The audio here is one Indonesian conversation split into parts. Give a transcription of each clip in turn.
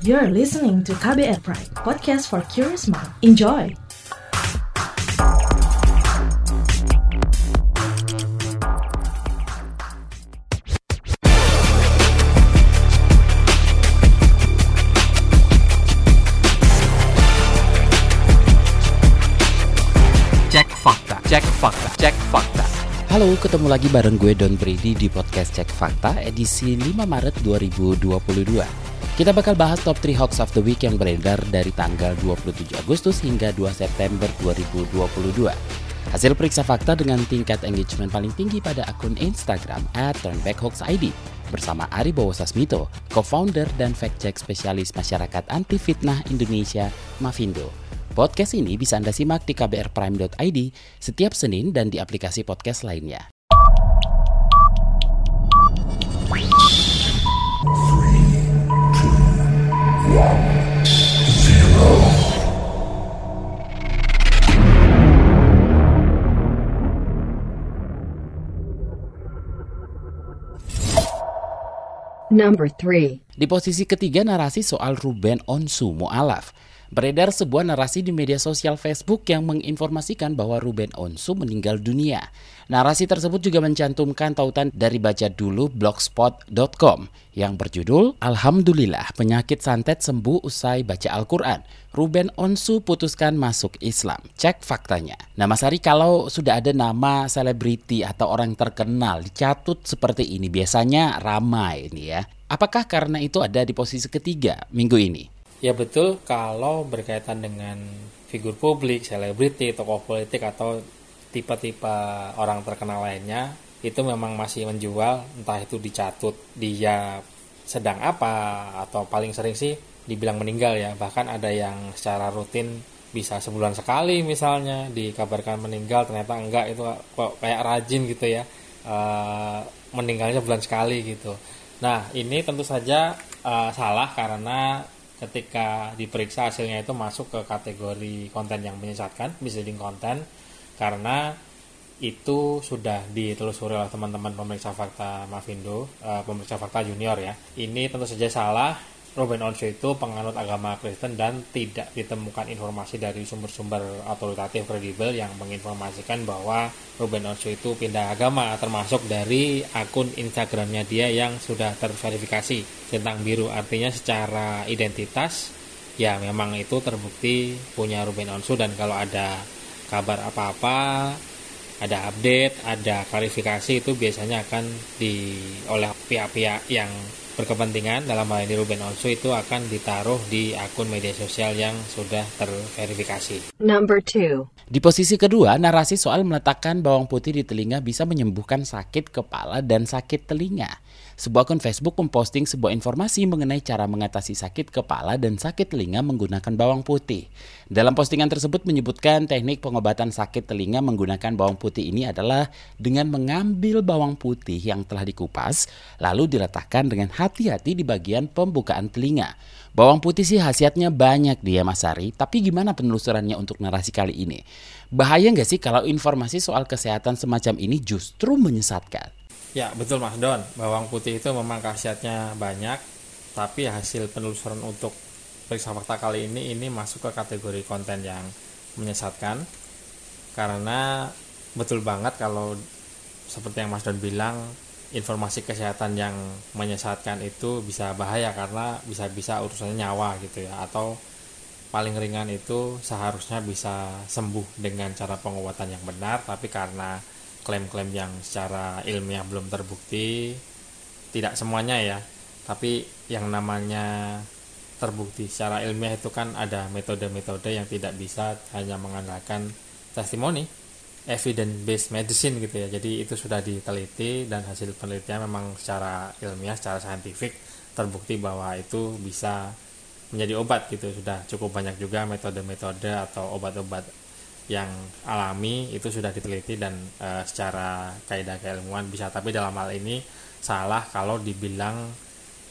You're listening to KBR Pride, podcast for curious mind. Enjoy! Cek fakta, cek fakta, cek fakta. Halo, ketemu lagi bareng gue Don Brady di podcast Cek Fakta edisi 5 Maret 2022. Kita bakal bahas top 3 hoax of the week yang beredar dari tanggal 27 Agustus hingga 2 September 2022. Hasil periksa fakta dengan tingkat engagement paling tinggi pada akun Instagram at turnbackhoaxid bersama Ari Bowo Sasmito, co-founder dan fact-check spesialis masyarakat anti fitnah Indonesia, Mavindo. Podcast ini bisa Anda simak di kbrprime.id setiap Senin dan di aplikasi podcast lainnya. Number 3. Di posisi ketiga narasi soal Ruben Onsu Mu'alaf. Beredar sebuah narasi di media sosial Facebook yang menginformasikan bahwa Ruben Onsu meninggal dunia. Narasi tersebut juga mencantumkan tautan dari baca dulu blogspot.com yang berjudul Alhamdulillah penyakit santet sembuh usai baca Al-Quran. Ruben Onsu putuskan masuk Islam. Cek faktanya. Nah Mas Ari kalau sudah ada nama selebriti atau orang terkenal dicatut seperti ini biasanya ramai ini ya. Apakah karena itu ada di posisi ketiga minggu ini? Ya betul kalau berkaitan dengan figur publik, selebriti, tokoh politik atau tipe-tipe orang terkenal lainnya itu memang masih menjual entah itu dicatut dia sedang apa atau paling sering sih dibilang meninggal ya. Bahkan ada yang secara rutin bisa sebulan sekali misalnya dikabarkan meninggal ternyata enggak itu kok kayak rajin gitu ya e, meninggalnya bulan sekali gitu. Nah ini tentu saja e, salah karena ketika diperiksa hasilnya itu masuk ke kategori konten yang menyesatkan, misleading konten, karena itu sudah ditelusuri oleh teman-teman pemeriksa fakta Mavindo, uh, pemeriksa fakta junior ya. Ini tentu saja salah. Ruben Onsu itu penganut agama Kristen dan tidak ditemukan informasi dari sumber-sumber otoritatif kredibel yang menginformasikan bahwa Ruben Onsu itu pindah agama termasuk dari akun Instagramnya dia yang sudah terverifikasi tentang biru. Artinya secara identitas ya memang itu terbukti punya Ruben Onsu dan kalau ada kabar apa-apa ada update, ada klarifikasi itu biasanya akan di oleh pihak-pihak yang berkepentingan dalam hal ini Ruben Onsu itu akan ditaruh di akun media sosial yang sudah terverifikasi. Number 2. Di posisi kedua, narasi soal meletakkan bawang putih di telinga bisa menyembuhkan sakit kepala dan sakit telinga. Sebuah akun Facebook memposting sebuah informasi mengenai cara mengatasi sakit kepala dan sakit telinga menggunakan bawang putih. Dalam postingan tersebut menyebutkan teknik pengobatan sakit telinga menggunakan bawang putih ini adalah dengan mengambil bawang putih yang telah dikupas, lalu diletakkan dengan hati-hati di bagian pembukaan telinga. Bawang putih sih khasiatnya banyak dia Mas Ari, tapi gimana penelusurannya untuk narasi kali ini? Bahaya nggak sih kalau informasi soal kesehatan semacam ini justru menyesatkan? Ya betul Mas Don, bawang putih itu memang khasiatnya banyak, tapi hasil penelusuran untuk periksa fakta kali ini ini masuk ke kategori konten yang menyesatkan. Karena betul banget kalau seperti yang Mas Don bilang informasi kesehatan yang menyesatkan itu bisa bahaya karena bisa-bisa urusannya nyawa gitu ya. Atau paling ringan itu seharusnya bisa sembuh dengan cara pengobatan yang benar tapi karena klaim-klaim yang secara ilmiah belum terbukti. Tidak semuanya ya tapi yang namanya terbukti secara ilmiah itu kan ada metode-metode yang tidak bisa hanya mengandalkan testimoni evidence based medicine gitu ya. Jadi itu sudah diteliti dan hasil penelitian memang secara ilmiah secara saintifik terbukti bahwa itu bisa menjadi obat gitu. Sudah cukup banyak juga metode-metode atau obat-obat yang alami itu sudah diteliti dan e, secara kaidah keilmuan bisa. Tapi dalam hal ini salah kalau dibilang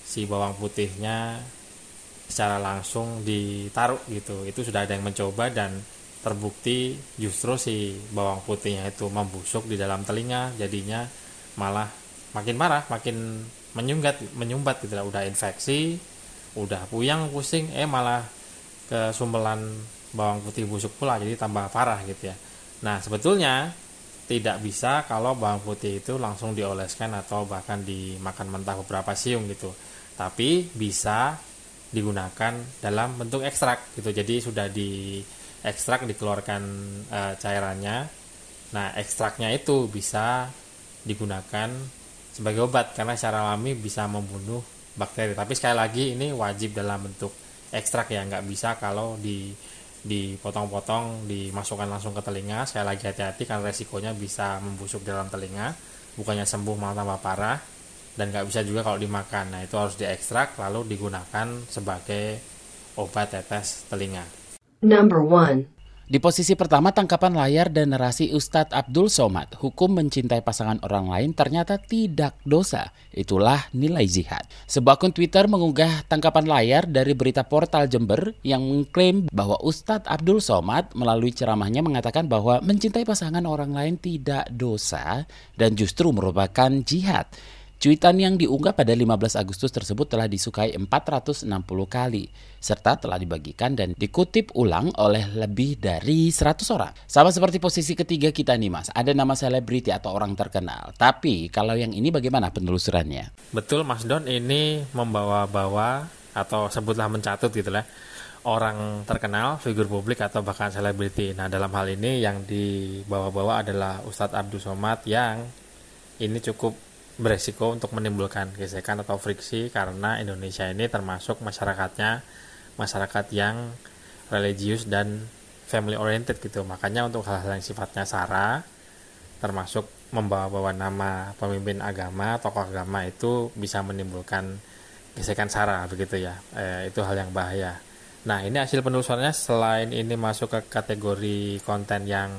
si bawang putihnya secara langsung ditaruh gitu. Itu sudah ada yang mencoba dan terbukti justru si bawang putihnya itu membusuk di dalam telinga jadinya malah makin marah makin menyumbat menyumbat gitu udah infeksi udah puyang pusing eh malah ke sumbelan bawang putih busuk pula jadi tambah parah gitu ya. Nah sebetulnya tidak bisa kalau bawang putih itu langsung dioleskan atau bahkan dimakan mentah beberapa siung gitu. Tapi bisa digunakan dalam bentuk ekstrak gitu. Jadi sudah di ekstrak dikeluarkan e, cairannya. Nah ekstraknya itu bisa digunakan sebagai obat karena secara alami bisa membunuh bakteri. Tapi sekali lagi ini wajib dalam bentuk ekstrak ya. Nggak bisa kalau di dipotong-potong dimasukkan langsung ke telinga. Sekali lagi hati-hati karena resikonya bisa membusuk dalam telinga. Bukannya sembuh malah tambah parah. Dan nggak bisa juga kalau dimakan. Nah itu harus diekstrak lalu digunakan sebagai obat tetes telinga. Number 1. Di posisi pertama tangkapan layar dan narasi Ustadz Abdul Somad, hukum mencintai pasangan orang lain ternyata tidak dosa. Itulah nilai jihad. Sebuah akun Twitter mengunggah tangkapan layar dari berita portal Jember yang mengklaim bahwa Ustadz Abdul Somad melalui ceramahnya mengatakan bahwa mencintai pasangan orang lain tidak dosa dan justru merupakan jihad. Cuitan yang diunggah pada 15 Agustus tersebut telah disukai 460 kali, serta telah dibagikan dan dikutip ulang oleh lebih dari 100 orang. Sama seperti posisi ketiga kita nih mas, ada nama selebriti atau orang terkenal. Tapi kalau yang ini bagaimana penelusurannya? betul Mas Don ini membawa-bawa atau sebutlah mencatut gitu lah orang terkenal, figur publik atau bahkan selebriti. Nah dalam hal ini yang dibawa-bawa adalah Ustadz Abdul Somad yang ini cukup beresiko untuk menimbulkan gesekan atau friksi karena Indonesia ini termasuk masyarakatnya masyarakat yang religius dan family oriented gitu. Makanya untuk hal-hal yang sifatnya sara termasuk membawa-bawa nama pemimpin agama tokoh agama itu bisa menimbulkan gesekan sara begitu ya. Eh, itu hal yang bahaya. Nah ini hasil penelusurannya. Selain ini masuk ke kategori konten yang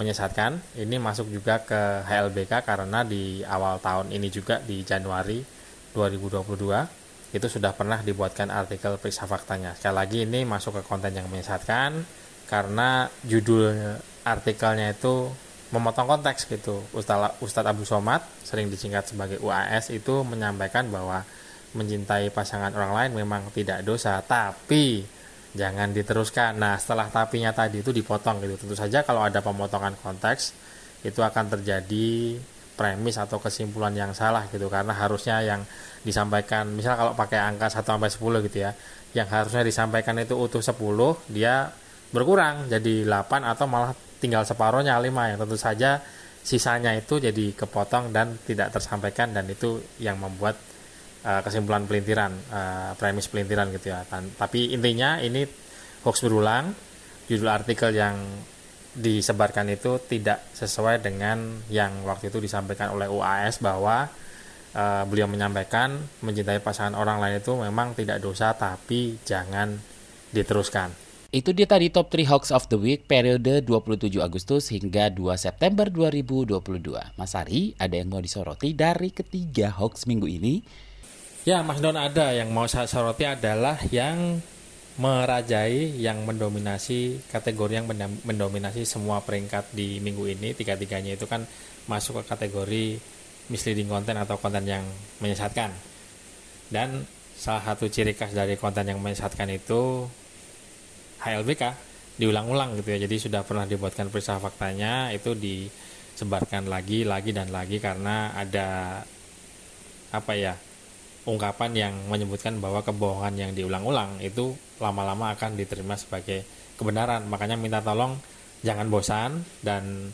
menyesatkan. Ini masuk juga ke HLBK karena di awal tahun ini juga di Januari 2022 itu sudah pernah dibuatkan artikel periksa faktanya. Sekali lagi ini masuk ke konten yang menyesatkan karena judul artikelnya itu memotong konteks gitu. Ustadz Ustadz Abu Somad sering disingkat sebagai UAS itu menyampaikan bahwa mencintai pasangan orang lain memang tidak dosa, tapi jangan diteruskan. Nah, setelah tapinya tadi itu dipotong gitu. Tentu saja kalau ada pemotongan konteks itu akan terjadi premis atau kesimpulan yang salah gitu karena harusnya yang disampaikan misal kalau pakai angka 1 sampai 10 gitu ya yang harusnya disampaikan itu utuh 10 dia berkurang jadi 8 atau malah tinggal separohnya 5 yang tentu saja sisanya itu jadi kepotong dan tidak tersampaikan dan itu yang membuat uh, kesimpulan pelintiran, uh, premis pelintiran gitu ya. Tan tapi intinya ini hoax berulang. Judul artikel yang disebarkan itu tidak sesuai dengan yang waktu itu disampaikan oleh UAS bahwa uh, beliau menyampaikan mencintai pasangan orang lain itu memang tidak dosa tapi jangan diteruskan. Itu dia tadi top 3 hoax of the week periode 27 Agustus hingga 2 September 2022. Mas Ari, ada yang mau disoroti dari ketiga hoax minggu ini? Ya, Mas Don ada yang mau saya soroti adalah yang merajai, yang mendominasi kategori yang mendominasi semua peringkat di minggu ini. Tiga-tiganya itu kan masuk ke kategori misleading konten atau konten yang menyesatkan. Dan salah satu ciri khas dari konten yang menyesatkan itu HLBK diulang-ulang gitu ya. Jadi sudah pernah dibuatkan periksa faktanya itu disebarkan lagi, lagi dan lagi karena ada apa ya ungkapan yang menyebutkan bahwa kebohongan yang diulang-ulang itu lama-lama akan diterima sebagai kebenaran. Makanya minta tolong jangan bosan dan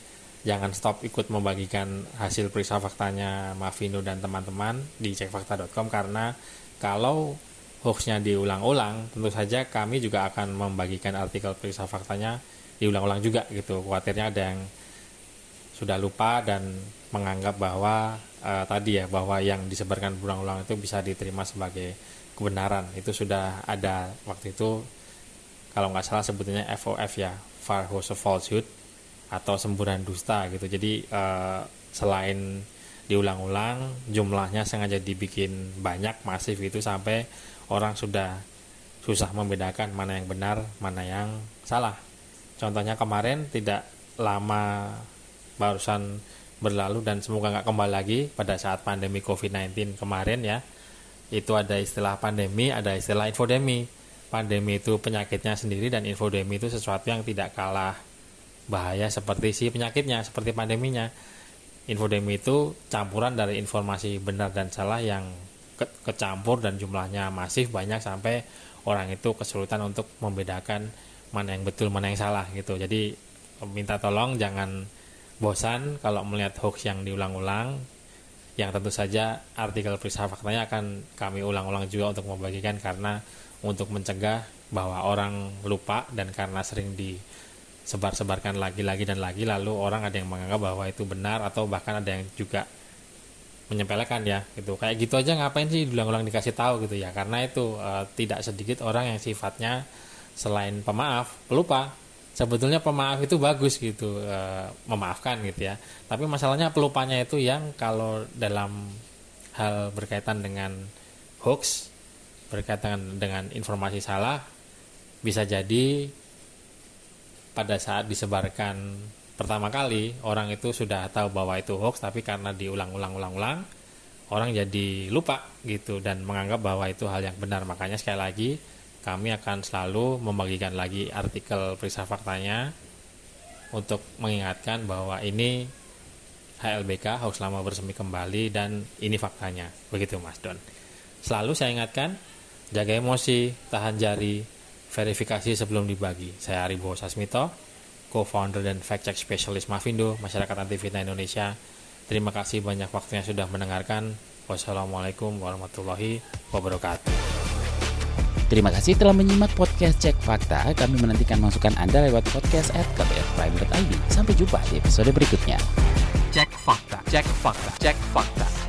jangan stop ikut membagikan hasil periksa faktanya Mavino dan teman-teman di cekfakta.com karena kalau hoaxnya diulang-ulang tentu saja kami juga akan membagikan artikel periksa faktanya diulang-ulang juga gitu. Khawatirnya ada yang sudah lupa dan menganggap bahwa uh, tadi ya bahwa yang disebarkan berulang-ulang itu bisa diterima sebagai kebenaran. Itu sudah ada waktu itu kalau nggak salah sebetulnya FOF ya false falsehood atau semburan dusta gitu. Jadi uh, selain diulang-ulang jumlahnya sengaja dibikin banyak masif itu sampai orang sudah susah membedakan mana yang benar mana yang salah. Contohnya kemarin tidak lama barusan berlalu dan semoga nggak kembali lagi pada saat pandemi COVID-19 kemarin ya itu ada istilah pandemi, ada istilah infodemi. Pandemi itu penyakitnya sendiri dan infodemi itu sesuatu yang tidak kalah bahaya seperti si penyakitnya, seperti pandeminya. Infodemi itu campuran dari informasi benar dan salah yang ke kecampur dan jumlahnya masif banyak sampai orang itu kesulitan untuk membedakan mana yang betul mana yang salah gitu. Jadi minta tolong jangan bosan kalau melihat hoax yang diulang-ulang yang tentu saja artikel periksa faktanya akan kami ulang-ulang juga untuk membagikan karena untuk mencegah bahwa orang lupa dan karena sering disebar-sebarkan lagi-lagi dan lagi lalu orang ada yang menganggap bahwa itu benar atau bahkan ada yang juga menyepelekan ya gitu. Kayak gitu aja ngapain sih ulang-ulang dikasih tahu gitu ya? Karena itu e, tidak sedikit orang yang sifatnya selain pemaaf pelupa sebetulnya pemaaf itu bagus gitu e, memaafkan gitu ya. Tapi masalahnya pelupanya itu yang kalau dalam hal berkaitan dengan hoax berkaitan dengan informasi salah bisa jadi pada saat disebarkan pertama kali orang itu sudah tahu bahwa itu hoax tapi karena diulang-ulang-ulang-ulang orang jadi lupa gitu dan menganggap bahwa itu hal yang benar. Makanya sekali lagi kami akan selalu membagikan lagi artikel periksa faktanya untuk mengingatkan bahwa ini HLBK harus lama bersemi kembali dan ini faktanya. Begitu Mas Don. Selalu saya ingatkan jaga emosi tahan jari verifikasi sebelum dibagi. Saya Aribo Sasmito co-founder dan fact check specialist Mavindo Masyarakat Anti Fitnah Indonesia. Terima kasih banyak waktunya sudah mendengarkan. Wassalamualaikum warahmatullahi wabarakatuh Terima kasih telah menyimak podcast Cek Fakta. Kami menantikan masukan Anda lewat podcast at kbrprime.id. Sampai jumpa di episode berikutnya. Cek Fakta, Cek Fakta, Cek Fakta.